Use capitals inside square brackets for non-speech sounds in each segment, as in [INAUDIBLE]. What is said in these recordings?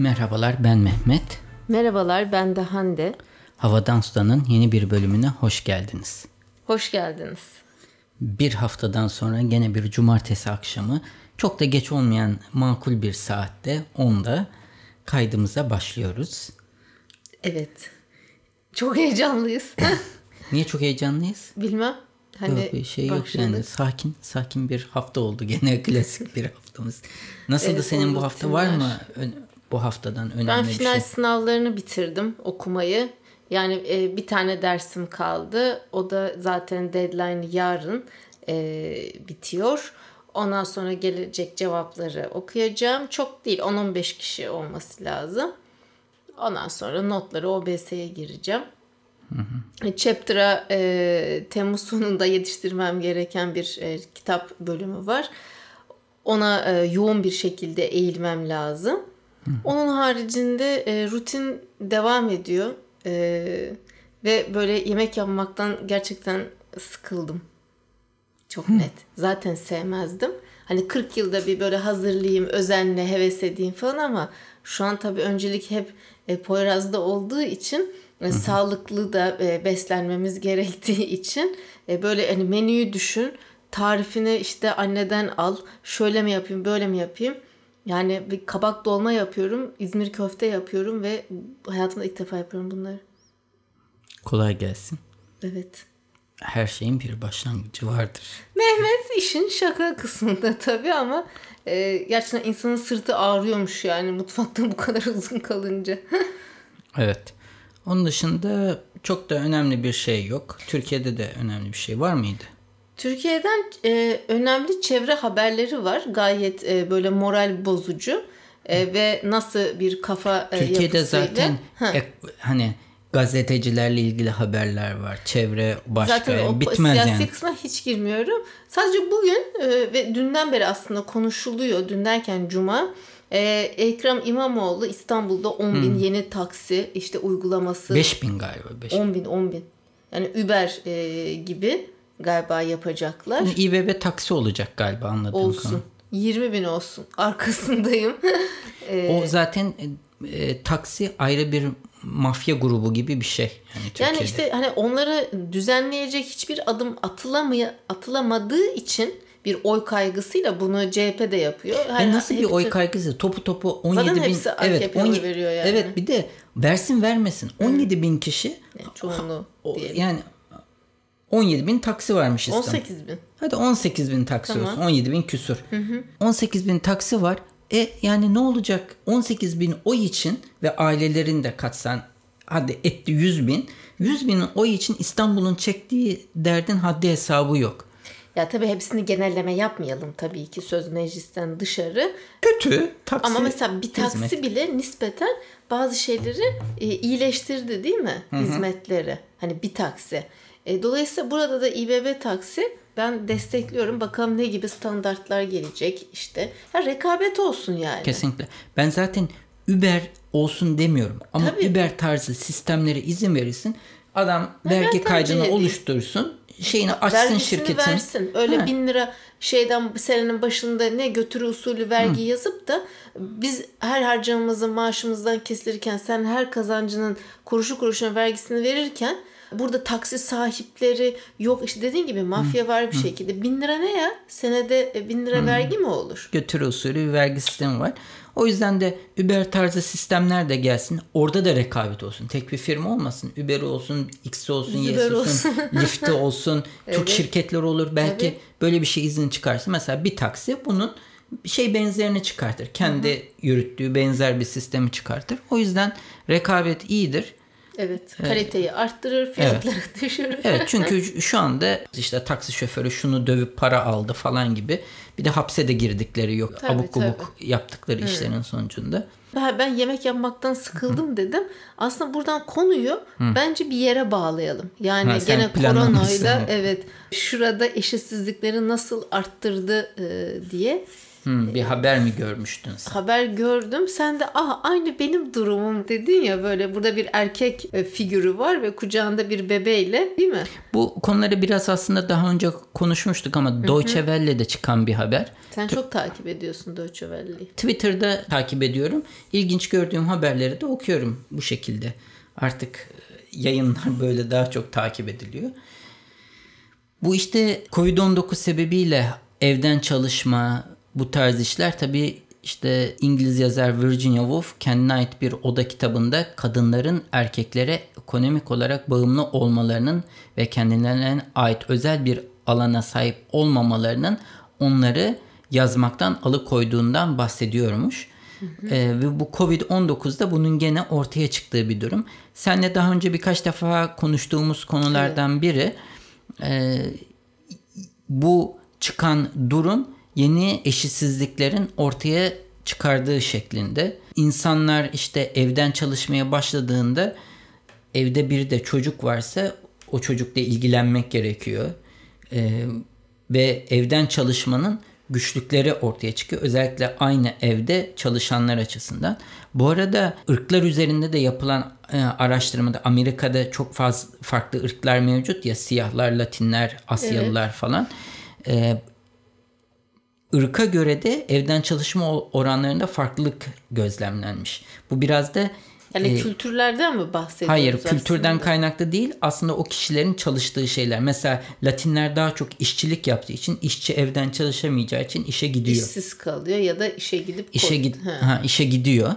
Merhabalar ben Mehmet. Merhabalar ben de Hande. Havadan Sudan'ın yeni bir bölümüne hoş geldiniz. Hoş geldiniz. Bir haftadan sonra gene bir cumartesi akşamı çok da geç olmayan makul bir saatte 10'da kaydımıza başlıyoruz. Evet. Çok heyecanlıyız. [LAUGHS] Niye çok heyecanlıyız? Bilmem. Hani yok bir şey yok yani sakin sakin bir hafta oldu gene [LAUGHS] klasik bir haftamız. Nasıldı evet, senin bu hafta var mı bu haftadan önemli ben bir şey? Ben final sınavlarını bitirdim okumayı. Yani e, bir tane dersim kaldı. O da zaten deadline yarın e, bitiyor. Ondan sonra gelecek cevapları okuyacağım. Çok değil 10-15 kişi olması lazım. Ondan sonra notları OBS'ye gireceğim. Hı hı. Chapter'a e, Temmuz sonunda yetiştirmem gereken bir e, kitap bölümü var. Ona e, yoğun bir şekilde eğilmem lazım. Onun haricinde e, rutin devam ediyor. E, ve böyle yemek yapmaktan gerçekten sıkıldım. Çok Hı. net. Zaten sevmezdim. Hani 40 yılda bir böyle hazırlayayım, özenle, heves edeyim falan ama şu an tabii öncelik hep e, Poyraz'da olduğu için e, sağlıklı da e, beslenmemiz [LAUGHS] gerektiği için e, böyle hani menüyü düşün, tarifini işte anneden al, şöyle mi yapayım, böyle mi yapayım? Yani bir kabak dolma yapıyorum, İzmir köfte yapıyorum ve hayatımda ilk defa yapıyorum bunları. Kolay gelsin. Evet. Her şeyin bir başlangıcı vardır. Mehmet işin şaka kısmında [LAUGHS] tabii ama e, gerçekten insanın sırtı ağrıyormuş yani mutfakta bu kadar [LAUGHS] uzun kalınca. [LAUGHS] evet. Onun dışında çok da önemli bir şey yok. Türkiye'de de önemli bir şey var mıydı? Türkiye'den e, önemli çevre haberleri var. Gayet e, böyle moral bozucu e, ve nasıl bir kafa e, Türkiye'de yapısıyla. zaten e, hani gazetecilerle ilgili haberler var. Çevre başka Zaten o bitmez siyasi yani. kısma hiç girmiyorum. Sadece bugün e, ve dünden beri aslında konuşuluyor. Dün derken cuma e, Ekrem İmamoğlu İstanbul'da 10 bin hmm. yeni taksi işte uygulaması. 5 bin galiba. 5 10 bin 10 bin. Yani Uber e, gibi galiba yapacaklar. Yani İBB taksi olacak galiba anladığım Olsun. Konu. 20 bin olsun. [LAUGHS] Arkasındayım. o zaten e, taksi ayrı bir mafya grubu gibi bir şey. Yani, yani işte hani onları düzenleyecek hiçbir adım atılamaya atılamadığı için bir oy kaygısıyla bunu CHP de yapıyor. Her, yani nasıl bir oy kaygısı? Topu topu 17 Zaten bin. evet, 17, veriyor yani. Evet bir de versin vermesin 17 Hı. bin kişi. Yani çoğunluğu o, Yani 17 bin taksi varmış İstanbul. 18 bin. Hadi 18 bin taksi tamam. olsun. 17 bin küsur. Hı hı. 18 bin taksi var. E yani ne olacak 18 bin oy için ve ailelerin de katsan hadi etti 100 bin. 100 bin oy için İstanbul'un çektiği derdin haddi hesabı yok. Ya tabii hepsini genelleme yapmayalım tabii ki söz meclisten dışarı. Kötü taksi. Ama mesela bir taksi hizmet. bile nispeten bazı şeyleri e, iyileştirdi değil mi? Hı-hı. Hizmetleri. Hani bir taksi. E, dolayısıyla burada da İBB taksi ben destekliyorum. Bakalım ne gibi standartlar gelecek işte. Ya rekabet olsun yani. Kesinlikle. Ben zaten Uber olsun demiyorum. Ama Tabii. Uber tarzı sistemlere izin verirsin. Adam vergi kaydını oluştursun. Şeyini açsın Vergisini şirketin. versin. Öyle ha. bin lira şeyden senenin başında ne götürü usulü vergi Hı. yazıp da biz her harcamamızı maaşımızdan kesilirken sen her kazancının kuruşu kuruşuna vergisini verirken Burada taksi sahipleri yok işte dediğin gibi mafya var bir şekilde. Bin lira ne ya? Senede e, bin lira vergi mi olur? Götür usulü bir vergi sistemi var. O yüzden de Uber tarzı sistemler de gelsin. Orada da rekabet olsun. Tek bir firma olmasın. Uber olsun, X olsun, Y olsun, [LAUGHS] Lyft olsun. evet. Çok şirketler olur. Belki evet. böyle bir şey izin çıkarsın. Mesela bir taksi bunun şey benzerini çıkartır. Kendi Hı-hı. yürüttüğü benzer bir sistemi çıkartır. O yüzden rekabet iyidir. Evet, kaliteyi evet. arttırır, fiyatları evet. [LAUGHS] düşürür. Evet, çünkü şu anda işte taksi şoförü şunu dövüp para aldı falan gibi. Bir de hapse de girdikleri yok. Tabii, abuk kubuk yaptıkları Hı. işlerin sonucunda. Ben yemek yapmaktan sıkıldım Hı. dedim. Aslında buradan konuyu Hı. bence bir yere bağlayalım. Yani ha, gene koronayla evet şurada eşitsizlikleri nasıl arttırdı e, diye. Hmm, bir haber mi görmüştün sen? Haber gördüm. Sen de ah aynı benim durumum dedin ya böyle burada bir erkek e, figürü var ve kucağında bir bebeğle değil mi? Bu konuları biraz aslında daha önce konuşmuştuk ama Hı-hı. Deutsche Welle'de çıkan bir haber. Sen T- çok takip ediyorsun Deutsche Welle'yi. Twitter'da takip ediyorum. İlginç gördüğüm haberleri de okuyorum bu şekilde. Artık e, yayınlar böyle daha çok takip ediliyor. Bu işte Covid-19 sebebiyle evden çalışma, bu tarz işler tabii işte İngiliz yazar Virginia Woolf kendine ait bir oda kitabında kadınların erkeklere ekonomik olarak bağımlı olmalarının ve kendilerine ait özel bir alana sahip olmamalarının onları yazmaktan alıkoyduğundan bahsediyormuş. Hı hı. Ee, ve bu Covid-19'da bunun gene ortaya çıktığı bir durum. Senle daha önce birkaç defa konuştuğumuz konulardan biri e, bu çıkan durum yeni eşitsizliklerin ortaya çıkardığı şeklinde. İnsanlar işte evden çalışmaya başladığında evde bir de çocuk varsa o çocukla ilgilenmek gerekiyor. Ee, ve evden çalışmanın güçlükleri ortaya çıkıyor. Özellikle aynı evde çalışanlar açısından. Bu arada ırklar üzerinde de yapılan e, araştırmada Amerika'da çok fazla farklı ırklar mevcut ya siyahlar, Latinler, Asyalılar evet. falan. E, ırka göre de evden çalışma oranlarında farklılık gözlemlenmiş. Bu biraz da yani e, kültürlerden mi bahsediyoruz? Hayır, aslında? kültürden kaynaklı değil. Aslında o kişilerin çalıştığı şeyler. Mesela Latinler daha çok işçilik yaptığı için işçi evden çalışamayacağı için işe gidiyor. İşsiz kalıyor ya da işe gidip işe gid ha. ha işe gidiyor.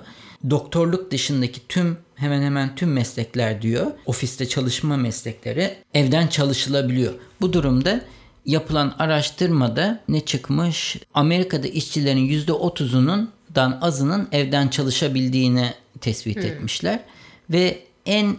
Doktorluk dışındaki tüm hemen hemen tüm meslekler diyor. Ofiste çalışma meslekleri evden çalışılabiliyor. Bu durumda yapılan araştırmada ne çıkmış? Amerika'da işçilerin %30'unun dan azının evden çalışabildiğini tespit hmm. etmişler. Ve en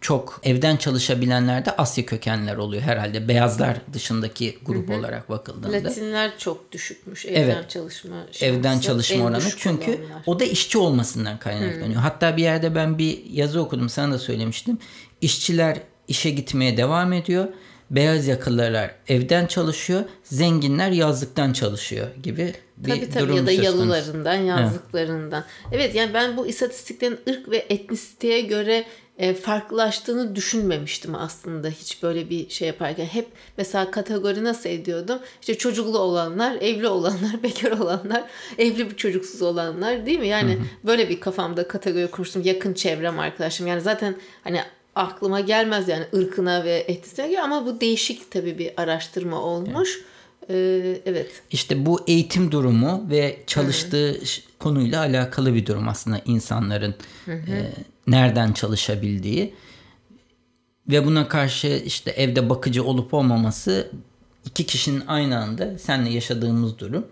çok evden çalışabilenler de Asya kökenler oluyor herhalde. Beyazlar dışındaki grup hı olarak bakıldığında. Latinler çok düşükmüş evden evet, çalışma şansı. Evden çalışma oranı. Çünkü olanlar. o da işçi olmasından kaynaklanıyor. Hı. Hatta bir yerde ben bir yazı okudum sana da söylemiştim. İşçiler işe gitmeye devam ediyor beyaz yakalılar evden çalışıyor, zenginler yazlıktan çalışıyor gibi bir tabii, tabii, durum ya da yalılarından, yazlıklarından. Evet. evet yani ben bu istatistiklerin ırk ve etnisiteye göre e, farklılaştığını düşünmemiştim aslında hiç böyle bir şey yaparken. Hep mesela kategori nasıl ediyordum? İşte çocuklu olanlar, evli olanlar, [LAUGHS] bekar olanlar, evli bir çocuksuz olanlar değil mi? Yani hı hı. böyle bir kafamda kategori kurmuştum. Yakın çevrem arkadaşım. Yani zaten hani aklıma gelmez yani ırkına ve etnisine ama bu değişik tabii bir araştırma olmuş. Evet. Ee, evet. İşte bu eğitim durumu ve çalıştığı Hı-hı. konuyla alakalı bir durum aslında insanların e, nereden çalışabildiği ve buna karşı işte evde bakıcı olup olmaması iki kişinin aynı anda seninle yaşadığımız durum.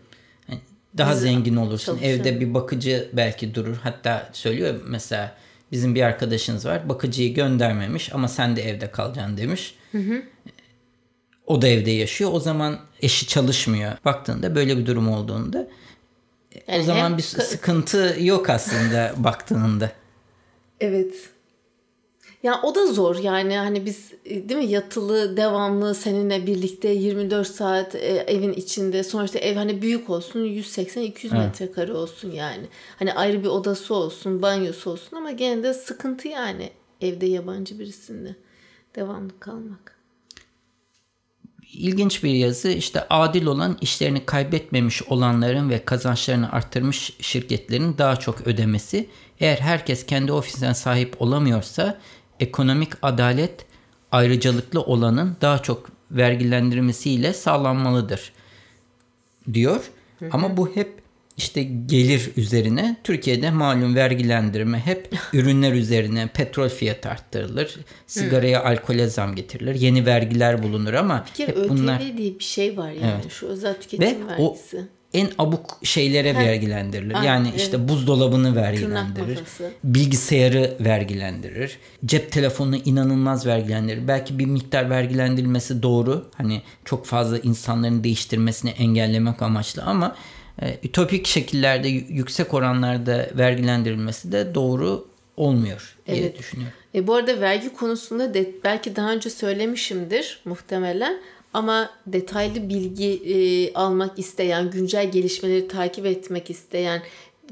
Yani daha Biz zengin olursun. Evde bir bakıcı belki durur. Hatta söylüyor mesela Bizim bir arkadaşınız var. Bakıcıyı göndermemiş ama sen de evde kalacaksın demiş. Hı hı. O da evde yaşıyor. O zaman eşi çalışmıyor. Baktığında böyle bir durum olduğunda yani o zaman bir sıkıntı yok aslında baktığında. Evet. Ya o da zor yani hani biz e, değil mi yatılı devamlı seninle birlikte 24 saat e, evin içinde sonuçta ev hani büyük olsun 180-200 evet. metrekare olsun yani. Hani ayrı bir odası olsun banyosu olsun ama gene de sıkıntı yani evde yabancı birisinde devamlı kalmak. İlginç bir yazı işte adil olan işlerini kaybetmemiş olanların ve kazançlarını arttırmış şirketlerin daha çok ödemesi. Eğer herkes kendi ofisine sahip olamıyorsa ekonomik adalet ayrıcalıklı olanın daha çok vergilendirmesiyle sağlanmalıdır diyor. Hı hı. Ama bu hep işte gelir üzerine Türkiye'de malum vergilendirme hep [LAUGHS] ürünler üzerine petrol fiyatı arttırılır. Sigaraya, alkole zam getirilir. Yeni vergiler bulunur ama bir kere hep bunlar diye bir şey var yani evet. şu özel tüketim Ve vergisi. O en abuk şeylere Her, vergilendirilir. Aynen, yani işte evet. buzdolabını vergilendirir. Bilgisayarı vergilendirir. Cep telefonunu inanılmaz vergilendirir. Belki bir miktar vergilendirilmesi doğru. Hani çok fazla insanların değiştirmesini engellemek amaçlı ama e, ütopik şekillerde yüksek oranlarda vergilendirilmesi de doğru olmuyor diye evet. düşünüyorum. E, bu arada vergi konusunda de belki daha önce söylemişimdir muhtemelen Ama detaylı bilgi e, almak isteyen, güncel gelişmeleri takip etmek isteyen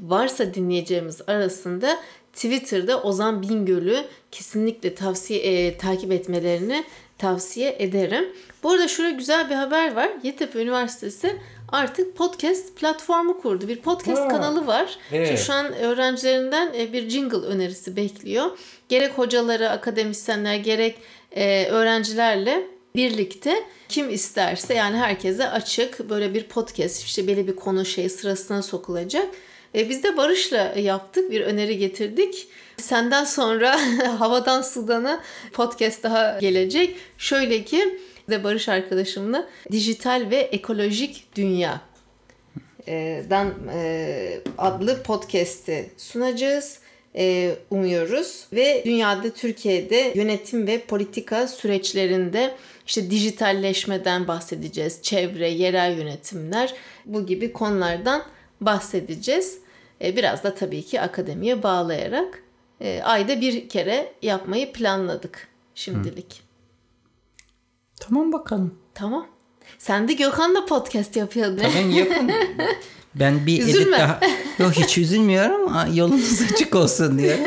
varsa dinleyeceğimiz arasında Twitter'da Ozan Bingöl'ü kesinlikle tavsiye e, takip etmelerini tavsiye ederim. Bu arada şurada güzel bir haber var. Yeditepe Üniversitesi artık podcast platformu kurdu. Bir podcast ha, kanalı var. Evet. şu an öğrencilerinden e, bir jingle önerisi bekliyor. Gerek hocaları, akademisyenler, gerek e, öğrencilerle birlikte kim isterse yani herkese açık böyle bir podcast işte belli bir konu şey sırasına sokulacak. E, biz de Barış'la yaptık bir öneri getirdik. Senden sonra [LAUGHS] havadan sudana podcast daha gelecek. Şöyle ki de Barış arkadaşımla dijital ve ekolojik dünya dan e, adlı podcast'i sunacağız e, umuyoruz ve dünyada Türkiye'de yönetim ve politika süreçlerinde işte dijitalleşmeden bahsedeceğiz. Çevre, yerel yönetimler bu gibi konulardan bahsedeceğiz. E, biraz da tabii ki akademiye bağlayarak e, ayda bir kere yapmayı planladık şimdilik. Hı. Tamam bakalım. Tamam. Sen de Gökhan'la podcast yapıyordun. Tamam yapın. [LAUGHS] Ben bir Üzülme. edit daha... Yok hiç üzülmüyorum ama yolunuz [LAUGHS] açık olsun diyor.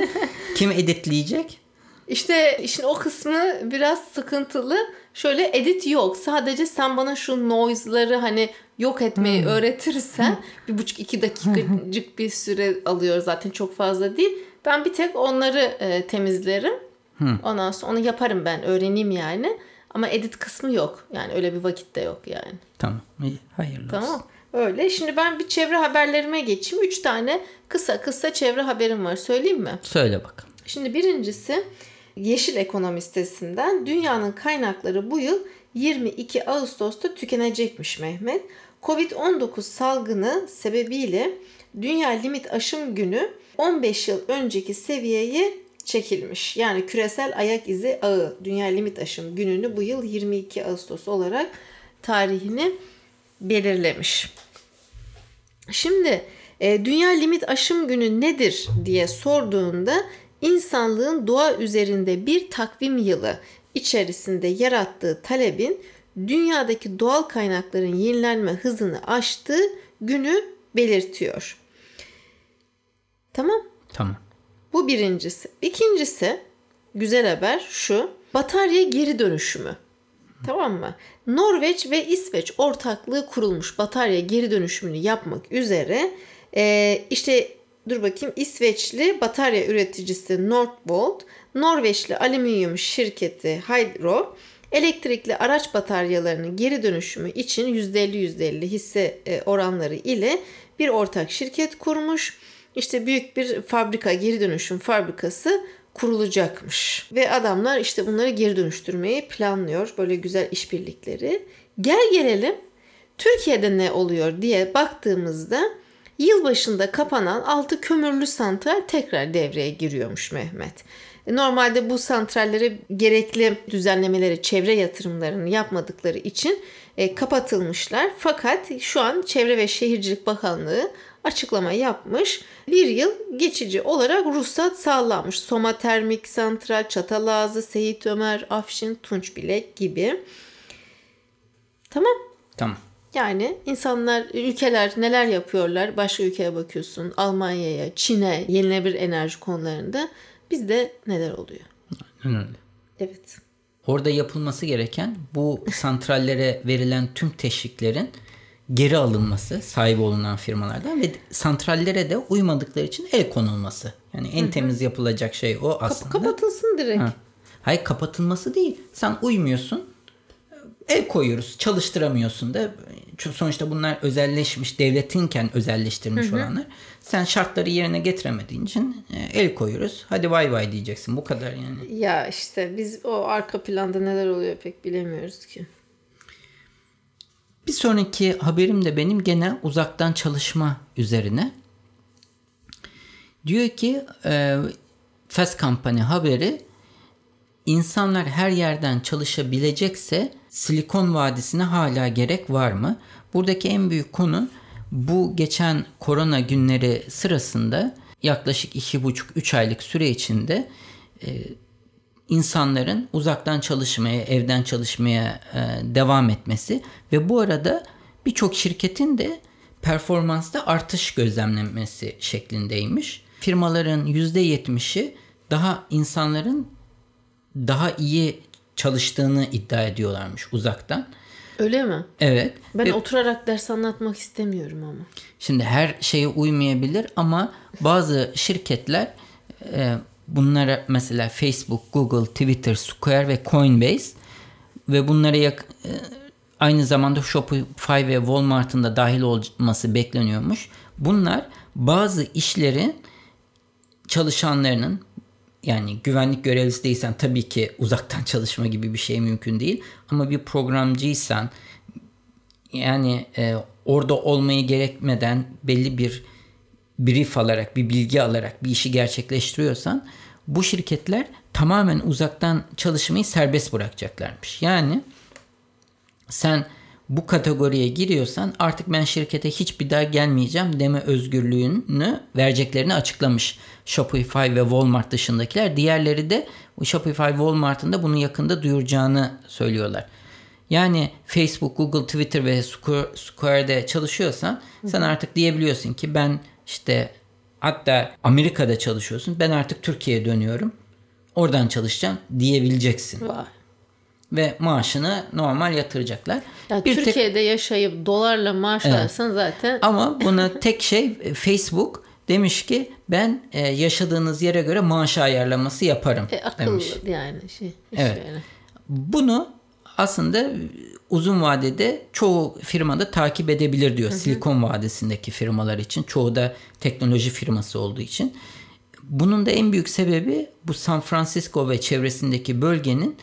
Kim editleyecek? İşte işin o kısmı biraz sıkıntılı. Şöyle edit yok. Sadece sen bana şu noise'ları hani yok etmeyi hmm. öğretirsen [LAUGHS] bir buçuk iki dakikacık bir süre alıyor zaten çok fazla değil. Ben bir tek onları e, temizlerim. Hmm. Ondan sonra onu yaparım ben öğreneyim yani. Ama edit kısmı yok. Yani öyle bir vakit de yok yani. Tamam. İyi. Hayırlı tamam. olsun. Öyle. Şimdi ben bir çevre haberlerime geçeyim. Üç tane kısa kısa çevre haberim var. Söyleyeyim mi? Söyle bakalım. Şimdi birincisi Yeşil Ekonomi sitesinden dünyanın kaynakları bu yıl 22 Ağustos'ta tükenecekmiş Mehmet. Covid-19 salgını sebebiyle dünya limit aşım günü 15 yıl önceki seviyeye çekilmiş. Yani küresel ayak izi ağı dünya limit aşım gününü bu yıl 22 Ağustos olarak tarihini belirlemiş. Şimdi e, dünya limit aşım günü nedir diye sorduğunda insanlığın doğa üzerinde bir takvim yılı içerisinde yarattığı talebin dünyadaki doğal kaynakların yenilenme hızını aştığı günü belirtiyor. Tamam? Tamam. Bu birincisi. İkincisi güzel haber şu. Batarya geri dönüşümü. Tamam mı? Norveç ve İsveç ortaklığı kurulmuş batarya geri dönüşümünü yapmak üzere e, işte dur bakayım İsveçli batarya üreticisi Northvolt, Norveçli alüminyum şirketi Hydro elektrikli araç bataryalarının geri dönüşümü için %50-%50 hisse e, oranları ile bir ortak şirket kurmuş. İşte büyük bir fabrika, geri dönüşüm fabrikası kurulacakmış. Ve adamlar işte bunları geri dönüştürmeyi planlıyor. Böyle güzel işbirlikleri. Gel gelelim Türkiye'de ne oluyor diye baktığımızda yılbaşında kapanan 6 kömürlü santral tekrar devreye giriyormuş Mehmet. Normalde bu santrallere gerekli düzenlemeleri, çevre yatırımlarını yapmadıkları için e, kapatılmışlar. Fakat şu an Çevre ve Şehircilik Bakanlığı açıklama yapmış. Bir yıl geçici olarak ruhsat sağlanmış. Soma Termik Santral, Çatalazı, Seyit Ömer, Afşin, Tunçbilek gibi. Tamam. Tamam. Yani insanlar, ülkeler neler yapıyorlar? Başka ülkeye bakıyorsun. Almanya'ya, Çin'e yenilenebilir enerji konularında. Bizde neler oluyor? Aynen öyle. Evet. Orada yapılması gereken bu santrallere verilen tüm teşviklerin geri alınması sahibi olunan firmalardan ve santrallere de uymadıkları için el konulması. Yani en Hı-hı. temiz yapılacak şey o aslında. Kap- kapatılsın direkt. Ha. Hayır kapatılması değil. Sen uymuyorsun. El koyuyoruz. Çalıştıramıyorsun da. Sonuçta bunlar özelleşmiş. Devletinken özelleştirmiş Hı-hı. olanlar. Sen şartları yerine getiremediğin için el koyuyoruz. Hadi vay vay diyeceksin. Bu kadar yani. Ya işte biz o arka planda neler oluyor pek bilemiyoruz ki. Bir sonraki haberim de benim gene uzaktan çalışma üzerine. Diyor ki e, Fast Company haberi insanlar her yerden çalışabilecekse Silikon Vadisi'ne hala gerek var mı? Buradaki en büyük konu bu geçen korona günleri sırasında yaklaşık 2,5-3 aylık süre içinde e, insanların uzaktan çalışmaya, evden çalışmaya e, devam etmesi ve bu arada birçok şirketin de performansta artış gözlemlenmesi şeklindeymiş. Firmaların %70'i daha insanların daha iyi çalıştığını iddia ediyorlarmış uzaktan. Öyle mi? Evet. Ben Ve, oturarak ders anlatmak istemiyorum ama. Şimdi her şeye uymayabilir ama bazı şirketler e, bunlara mesela Facebook, Google, Twitter, Square ve Coinbase ve bunlara yak, e, aynı zamanda Shopify ve Walmart'ın da dahil olması bekleniyormuş. Bunlar bazı işlerin çalışanlarının yani güvenlik görevlisi değilsen tabii ki uzaktan çalışma gibi bir şey mümkün değil. Ama bir programcıysan yani e, orada olmayı gerekmeden belli bir brief alarak, bir bilgi alarak bir işi gerçekleştiriyorsan bu şirketler tamamen uzaktan çalışmayı serbest bırakacaklarmış. Yani sen bu kategoriye giriyorsan artık ben şirkete hiç bir daha gelmeyeceğim deme özgürlüğünü vereceklerini açıklamış Shopify ve Walmart dışındakiler. Diğerleri de Shopify Walmart'ın da bunu yakında duyuracağını söylüyorlar. Yani Facebook, Google, Twitter ve Square'de çalışıyorsan sen artık diyebiliyorsun ki ben işte hatta Amerika'da çalışıyorsun ben artık Türkiye'ye dönüyorum. Oradan çalışacağım diyebileceksin. Vay ve maaşını normal yatıracaklar. Ya bir Türkiye'de tek... yaşayıp dolarla maaş evet. alırsan zaten. Ama buna tek şey Facebook demiş ki ben e, yaşadığınız yere göre maaş ayarlaması yaparım e, akıllı demiş. yani şey. Evet. Yani. Bunu aslında uzun vadede çoğu firmada takip edebilir diyor. Hı hı. Silikon Vadisi'ndeki firmalar için. Çoğu da teknoloji firması olduğu için. Bunun da en büyük sebebi bu San Francisco ve çevresindeki bölgenin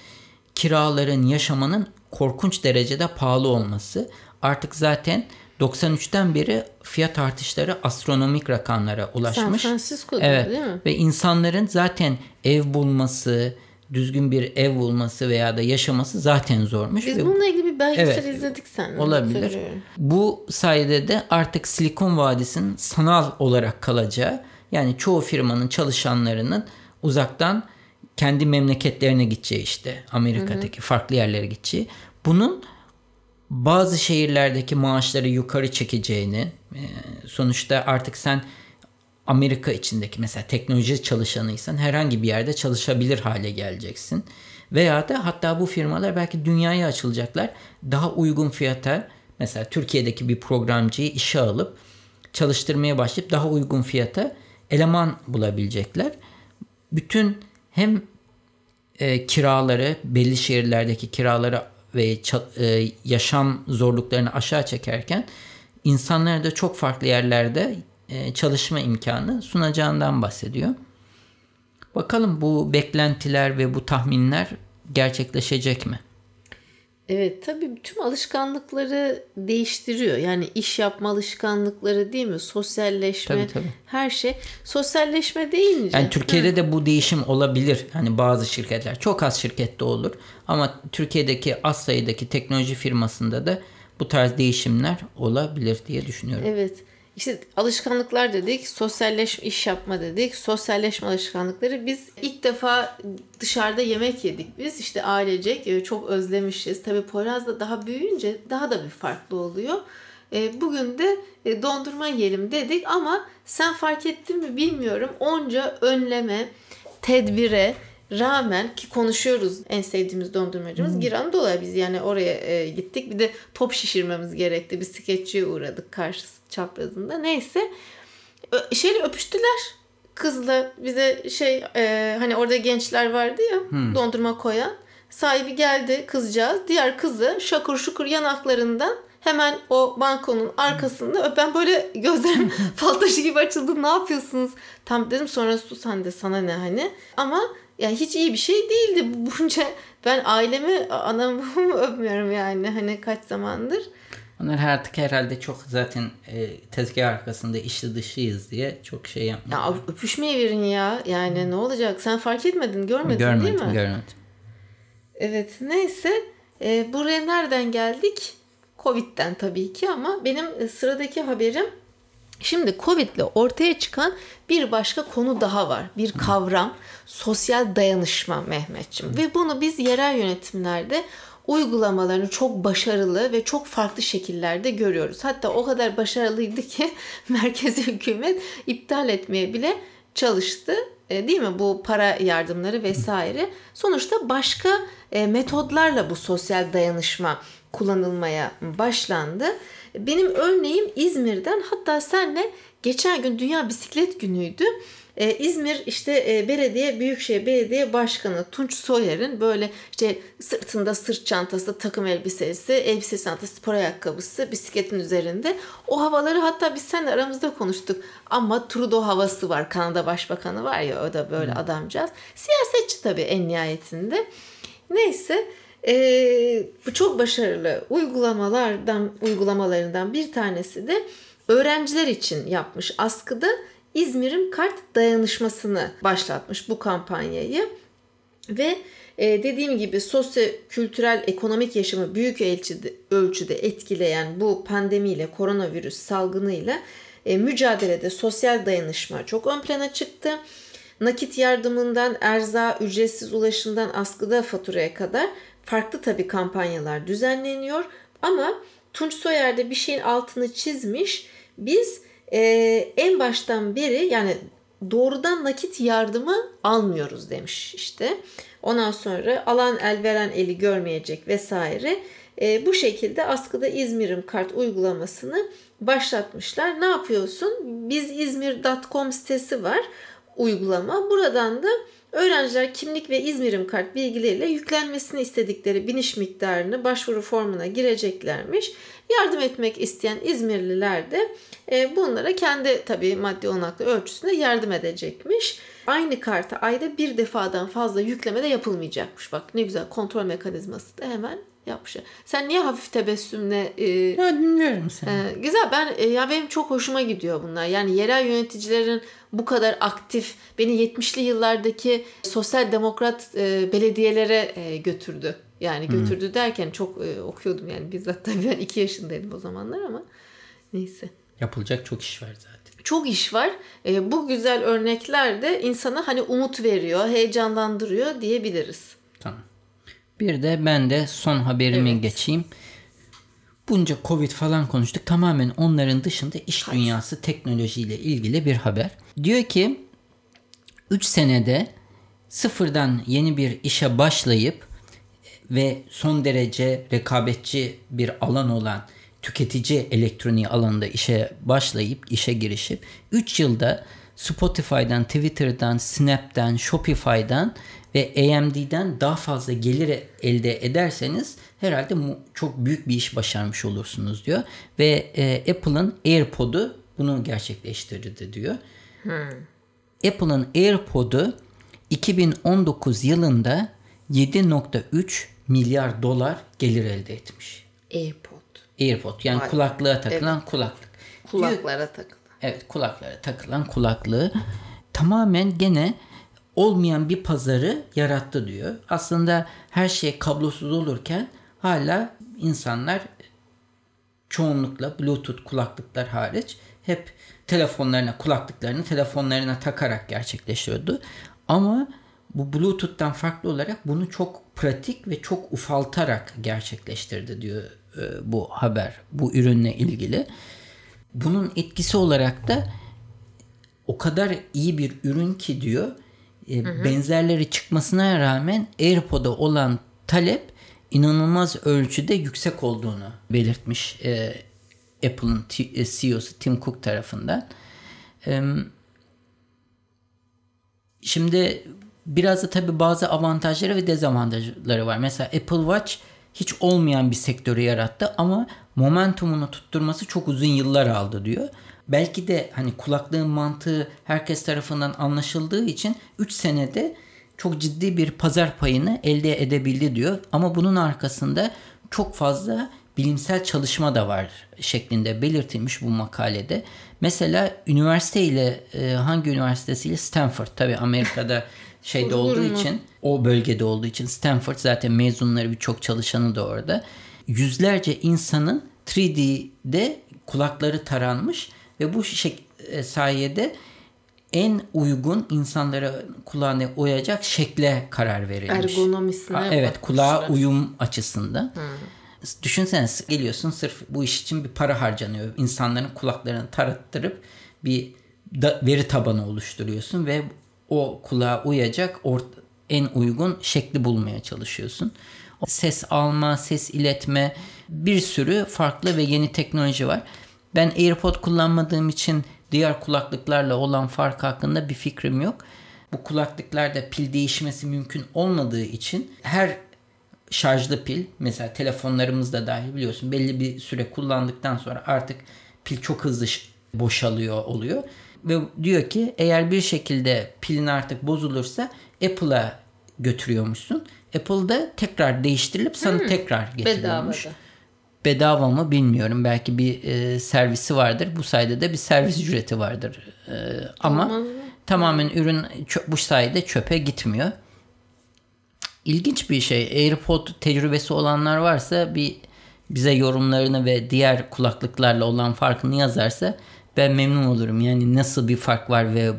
kiraların, yaşamanın korkunç derecede pahalı olması. Artık zaten 93'ten beri fiyat artışları astronomik rakamlara ulaşmış. San Francisco'da evet. değil mi? Ve insanların zaten ev bulması, düzgün bir ev bulması veya da yaşaması zaten zormuş. Biz bununla ilgili bir belgesel evet, izledik sen. Olabilir. Bu sayede de artık Silikon Vadisi'nin sanal olarak kalacağı yani çoğu firmanın çalışanlarının uzaktan kendi memleketlerine gideceği işte Amerika'daki hı hı. farklı yerlere gideceği. Bunun bazı şehirlerdeki maaşları yukarı çekeceğini e, sonuçta artık sen Amerika içindeki mesela teknoloji çalışanıysan herhangi bir yerde çalışabilir hale geleceksin. Veya da hatta bu firmalar belki dünyaya açılacaklar. Daha uygun fiyata mesela Türkiye'deki bir programcıyı işe alıp çalıştırmaya başlayıp daha uygun fiyata eleman bulabilecekler. Bütün hem e, kiraları belli şehirlerdeki kiraları ve e, yaşam zorluklarını aşağı çekerken insanlara da çok farklı yerlerde e, çalışma imkanı sunacağından bahsediyor. Bakalım bu beklentiler ve bu tahminler gerçekleşecek mi? Evet tabii tüm alışkanlıkları değiştiriyor. Yani iş yapma alışkanlıkları değil mi? Sosyalleşme tabii, tabii. her şey. Sosyalleşme deyince. Yani Türkiye'de Hı. de bu değişim olabilir. Hani bazı şirketler çok az şirkette olur. Ama Türkiye'deki az sayıdaki teknoloji firmasında da bu tarz değişimler olabilir diye düşünüyorum. Evet. İşte alışkanlıklar dedik, sosyalleşme, iş yapma dedik. Sosyalleşme alışkanlıkları. Biz ilk defa dışarıda yemek yedik biz. işte ailecek e, çok özlemişiz. Tabii Poyraz da daha büyüyünce daha da bir farklı oluyor. E, bugün de e, dondurma yiyelim dedik ama sen fark ettin mi bilmiyorum. Onca önleme, tedbire, rağmen ki konuşuyoruz en sevdiğimiz dondurmacımız hmm. Giran Dola biz yani oraya e, gittik. Bir de top şişirmemiz gerekti. Bir skeççiye uğradık karşısı çaprazında neyse. Ö- şeyle öpüştüler. Kızla. Bize şey e, hani orada gençler vardı ya hmm. dondurma koyan. Sahibi geldi kızcağız. Diğer kızı şakur şukur yanaklarından hemen o bankonun arkasında ben böyle gözlerim [LAUGHS] fal taşı gibi açıldı. Ne yapıyorsunuz? Tam dedim sonra sus sen de sana ne hani? Ama yani hiç iyi bir şey değildi. Bunca ben ailemi anamı [LAUGHS] öpmüyorum yani hani kaç zamandır. Onlar artık herhalde çok zaten e, tezgah arkasında işli dışıyız diye çok şey yapmıyor. Ya öpüşmeye verin ya. Yani hmm. ne olacak? Sen fark etmedin, görmedin görmedim, değil mi? Görmedim, Evet, neyse. E, buraya nereden geldik? Covid'den tabii ki ama benim e, sıradaki haberim Şimdi Covid ile ortaya çıkan bir başka konu daha var. Bir kavram sosyal dayanışma Mehmetçim. Ve bunu biz yerel yönetimlerde uygulamalarını çok başarılı ve çok farklı şekillerde görüyoruz. Hatta o kadar başarılıydı ki [LAUGHS] merkezi hükümet iptal etmeye bile çalıştı. E, değil mi? Bu para yardımları vesaire. Sonuçta başka e, metodlarla bu sosyal dayanışma kullanılmaya başlandı. Benim örneğim İzmir'den hatta senle geçen gün Dünya Bisiklet Günü'ydü. Ee, İzmir işte e, belediye Büyükşehir Belediye Başkanı Tunç Soyer'in böyle işte sırtında sırt çantası, takım elbisesi, elbise çantası, spor ayakkabısı bisikletin üzerinde. O havaları hatta biz seninle aramızda konuştuk. Ama Trudeau havası var. Kanada Başbakanı var ya o da böyle hmm. adamcağız. Siyasetçi tabii en nihayetinde. Neyse bu çok başarılı uygulamalardan uygulamalarından bir tanesi de öğrenciler için yapmış askıda İzmir'in kart dayanışmasını başlatmış bu kampanyayı ve e, dediğim gibi sosyo-kültürel ekonomik yaşamı büyük ölçüde, ölçüde etkileyen bu pandemiyle koronavirüs salgınıyla e, mücadelede sosyal dayanışma çok ön plana çıktı. Nakit yardımından erza, ücretsiz ulaşımdan askıda faturaya kadar farklı tabi kampanyalar düzenleniyor ama Tunç Soyer de bir şeyin altını çizmiş. Biz e, en baştan beri yani doğrudan nakit yardımı almıyoruz demiş işte. Ondan sonra alan el veren eli görmeyecek vesaire. E, bu şekilde askıda İzmir'im kart uygulamasını başlatmışlar. Ne yapıyorsun? Biz İzmir.com sitesi var uygulama. Buradan da Öğrenciler kimlik ve İzmir'im kart bilgileriyle yüklenmesini istedikleri biniş miktarını başvuru formuna gireceklermiş. Yardım etmek isteyen İzmirliler de e, bunlara kendi tabii maddi olanaklı ölçüsünde yardım edecekmiş. Aynı karta ayda bir defadan fazla yükleme de yapılmayacakmış. Bak ne güzel kontrol mekanizması da hemen yapmışlar. Sen niye hafif tebessümle e, ya dinliyorum seni. E, güzel ben e, ya benim çok hoşuma gidiyor bunlar. Yani yerel yöneticilerin bu kadar aktif beni 70'li yıllardaki sosyal demokrat e, belediyelere e, götürdü. Yani götürdü hmm. derken çok e, okuyordum yani bizzat tabii ben 2 yaşındaydım o zamanlar ama neyse. Yapılacak çok iş var zaten. Çok iş var. E, bu güzel örnekler de insana hani umut veriyor, heyecanlandırıyor diyebiliriz. Tamam. Bir de ben de son haberimi evet. geçeyim. Bunca Covid falan konuştuk. Tamamen onların dışında iş Hayır. dünyası teknolojiyle ilgili bir haber. Diyor ki 3 senede sıfırdan yeni bir işe başlayıp ve son derece rekabetçi bir alan olan tüketici elektroniği alanında işe başlayıp işe girişip 3 yılda Spotify'dan, Twitter'dan, Snap'ten, Shopify'dan ve AMD'den daha fazla gelir elde ederseniz herhalde çok büyük bir iş başarmış olursunuz diyor. Ve e, Apple'ın AirPod'u bunu gerçekleştirdi diyor. Hmm. Apple'ın AirPod'u 2019 yılında 7.3 milyar dolar gelir elde etmiş. AirPod. AirPod yani Vay kulaklığa takılan evet. kulaklık. Kulaklara takılan. Evet kulaklara takılan kulaklığı tamamen gene olmayan bir pazarı yarattı diyor. Aslında her şey kablosuz olurken hala insanlar çoğunlukla Bluetooth kulaklıklar hariç hep telefonlarına kulaklıklarını telefonlarına takarak gerçekleşiyordu. Ama bu Bluetooth'tan farklı olarak bunu çok pratik ve çok ufaltarak gerçekleştirdi diyor e, bu haber bu ürünle ilgili. Bunun etkisi olarak da o kadar iyi bir ürün ki diyor e, hı hı. benzerleri çıkmasına rağmen AirPod'a olan talep inanılmaz ölçüde yüksek olduğunu belirtmiş e, Apple'ın e, CEO'su Tim Cook tarafından. E, şimdi biraz da tabii bazı avantajları ve dezavantajları var. Mesela Apple Watch hiç olmayan bir sektörü yarattı ama momentumunu tutturması çok uzun yıllar aldı diyor belki de hani kulaklığın mantığı herkes tarafından anlaşıldığı için 3 senede çok ciddi bir pazar payını elde edebildi diyor. Ama bunun arkasında çok fazla bilimsel çalışma da var şeklinde belirtilmiş bu makalede. Mesela üniversite ile e, hangi üniversitesiyle Stanford tabi Amerika'da [LAUGHS] şeyde olduğu için o bölgede olduğu için Stanford zaten mezunları birçok çalışanı da orada. Yüzlerce insanın 3D'de kulakları taranmış ve bu e, sayede en uygun insanlara kulağına uyacak şekle karar verilmiş. Ergonomisine Ha, Evet kulağa uyum açısından. Düşünsene geliyorsun sırf bu iş için bir para harcanıyor. İnsanların kulaklarını tarattırıp bir da, veri tabanı oluşturuyorsun ve o kulağa uyacak or, en uygun şekli bulmaya çalışıyorsun. Ses alma, ses iletme bir sürü farklı ve yeni teknoloji var. Ben AirPod kullanmadığım için diğer kulaklıklarla olan fark hakkında bir fikrim yok. Bu kulaklıklarda pil değişmesi mümkün olmadığı için her şarjlı pil mesela telefonlarımızda dahil biliyorsun belli bir süre kullandıktan sonra artık pil çok hızlı boşalıyor oluyor. Ve diyor ki eğer bir şekilde pilin artık bozulursa Apple'a götürüyormuşsun. Apple'da tekrar değiştirilip sana hmm, tekrar getiriyormuş. Bedavada. Bedava mı bilmiyorum. Belki bir e, servisi vardır. Bu sayede de bir servis ücreti vardır. E, ama Olmaz tamamen ürün bu sayede çöpe gitmiyor. İlginç bir şey. AirPod tecrübesi olanlar varsa bir bize yorumlarını ve diğer kulaklıklarla olan farkını yazarsa ben memnun olurum. Yani nasıl bir fark var ve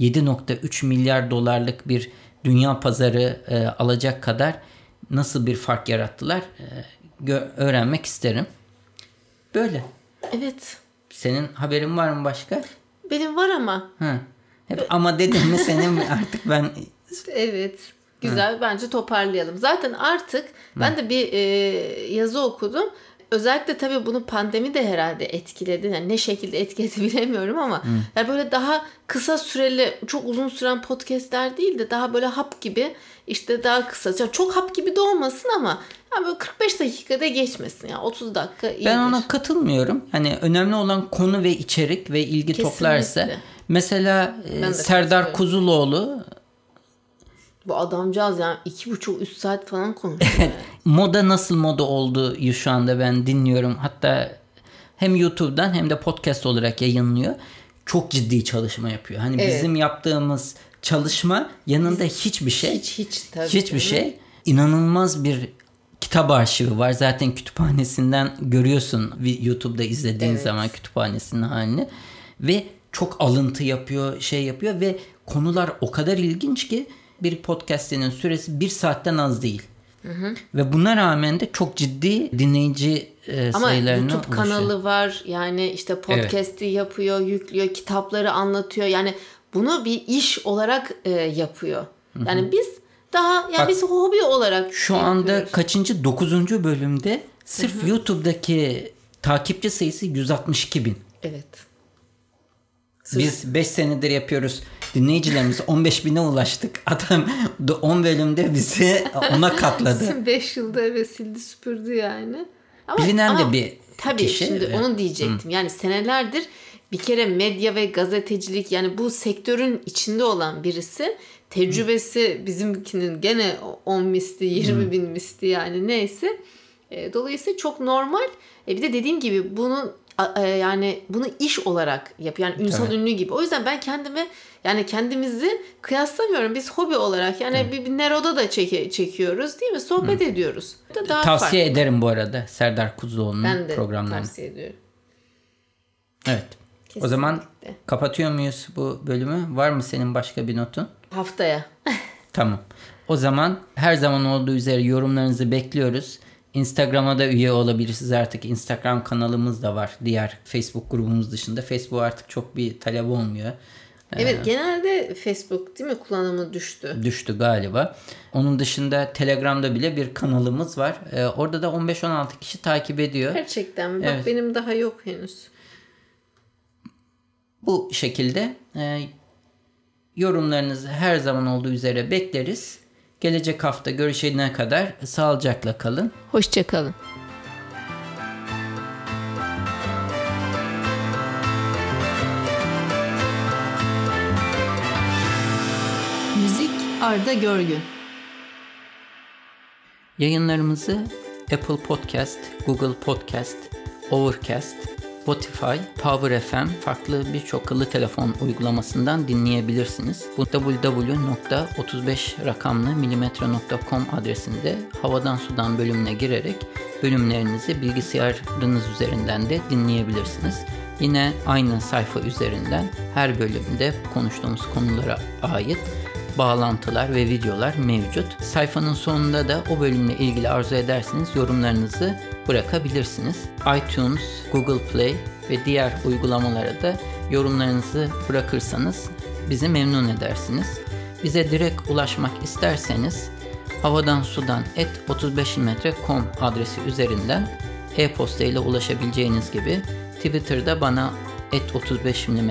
7.3 milyar dolarlık bir dünya pazarı e, alacak kadar nasıl bir fark yarattılar e, öğrenmek isterim. Böyle. Evet. Senin haberin var mı başka? Benim var ama. Ha. Hep ama dedim mi senin artık ben Evet. Güzel Hı. bence toparlayalım. Zaten artık Hı. ben de bir e, yazı okudum. Özellikle tabii bunu pandemi de herhalde etkiledi. Yani ne şekilde etkiledi [LAUGHS] bilemiyorum ama Hı. yani böyle daha kısa süreli, çok uzun süren podcastler değil de daha böyle hap gibi işte daha kısa. Yani çok hap gibi de olmasın ama yani böyle 45 dakikada geçmesin ya. Yani 30 dakika iyidir. Ben ona katılmıyorum. Hani önemli olan konu ve içerik ve ilgi Kesinlikle. toplarsa. Mesela e, Serdar Kuzuloğlu bu adamcağız yani iki buçuk üç saat falan konuşuyor. [LAUGHS] moda nasıl moda oldu şu anda ben dinliyorum. Hatta hem YouTube'dan hem de podcast olarak yayınlıyor. Çok ciddi çalışma yapıyor. Hani evet. bizim yaptığımız çalışma yanında Biz, hiçbir şey. Hiç hiç tabii. Hiçbir şey. İnanılmaz bir kitap arşivi var. Zaten kütüphanesinden görüyorsun YouTube'da izlediğin evet. zaman kütüphanesinin halini. Ve çok alıntı yapıyor, şey yapıyor ve konular o kadar ilginç ki bir podcast'inin süresi bir saatten az değil. Hı hı. Ve buna rağmen de çok ciddi dinleyici e, Ama sayılarına YouTube ulaşıyor. kanalı var. Yani işte podcast'i evet. yapıyor, yüklüyor, kitapları anlatıyor. Yani bunu bir iş olarak e, yapıyor. Yani hı hı. biz daha yani Bak, biz hobi olarak şu yapıyoruz. anda kaçıncı? Dokuzuncu bölümde sırf hı hı. YouTube'daki takipçi sayısı 162 bin. Evet. Biz 5 senedir yapıyoruz. Dinleyicilerimiz 15 bine ulaştık. Adam 10 bölümde bizi ona [LAUGHS] katladı. 5 yılda eve sildi süpürdü yani. Ama, Bilinen ama, de bir tabii, kişi. Tabii şimdi onu diyecektim. Hı. Yani senelerdir bir kere medya ve gazetecilik yani bu sektörün içinde olan birisi tecrübesi bizimkinin gene 10 misli 20 Hı. bin misli yani neyse. E, dolayısıyla çok normal. E, bir de dediğim gibi bunun yani bunu iş olarak yapıyor. Yani ünsal Tabii. ünlü gibi. O yüzden ben kendimi yani kendimizi kıyaslamıyorum. Biz hobi olarak yani bir, bir Nero'da da çeke, çekiyoruz değil mi? Sohbet Hı. ediyoruz. Da daha tavsiye farklı. ederim bu arada Serdar Kuzuloğlu'nun ben de programlarını. tavsiye ediyorum. Evet. Kesinlikle. O zaman kapatıyor muyuz bu bölümü? Var mı senin başka bir notun? Haftaya. [LAUGHS] tamam. O zaman her zaman olduğu üzere yorumlarınızı bekliyoruz. Instagram'a da üye olabilirsiniz artık. Instagram kanalımız da var. Diğer Facebook grubumuz dışında. Facebook artık çok bir talep olmuyor. Evet ee, genelde Facebook değil mi kullanımı düştü. Düştü galiba. Onun dışında Telegram'da bile bir kanalımız var. Ee, orada da 15-16 kişi takip ediyor. Gerçekten mi? Bak evet. benim daha yok henüz. Bu şekilde e, yorumlarınızı her zaman olduğu üzere bekleriz. Gelecek hafta görüşene kadar sağlıcakla kalın. Hoşçakalın. Müzik Arda Görgün Yayınlarımızı Apple Podcast, Google Podcast, Overcast, Spotify, Power FM farklı birçok akıllı telefon uygulamasından dinleyebilirsiniz. Bu www.35 rakamlı adresinde havadan sudan bölümüne girerek bölümlerinizi bilgisayarınız üzerinden de dinleyebilirsiniz. Yine aynı sayfa üzerinden her bölümde konuştuğumuz konulara ait bağlantılar ve videolar mevcut. Sayfanın sonunda da o bölümle ilgili arzu ederseniz yorumlarınızı bırakabilirsiniz. iTunes, Google Play ve diğer uygulamalara da yorumlarınızı bırakırsanız bizi memnun edersiniz. Bize direkt ulaşmak isterseniz havadan sudan et 35mm.com adresi üzerinden e-posta ile ulaşabileceğiniz gibi Twitter'da bana et 35 mm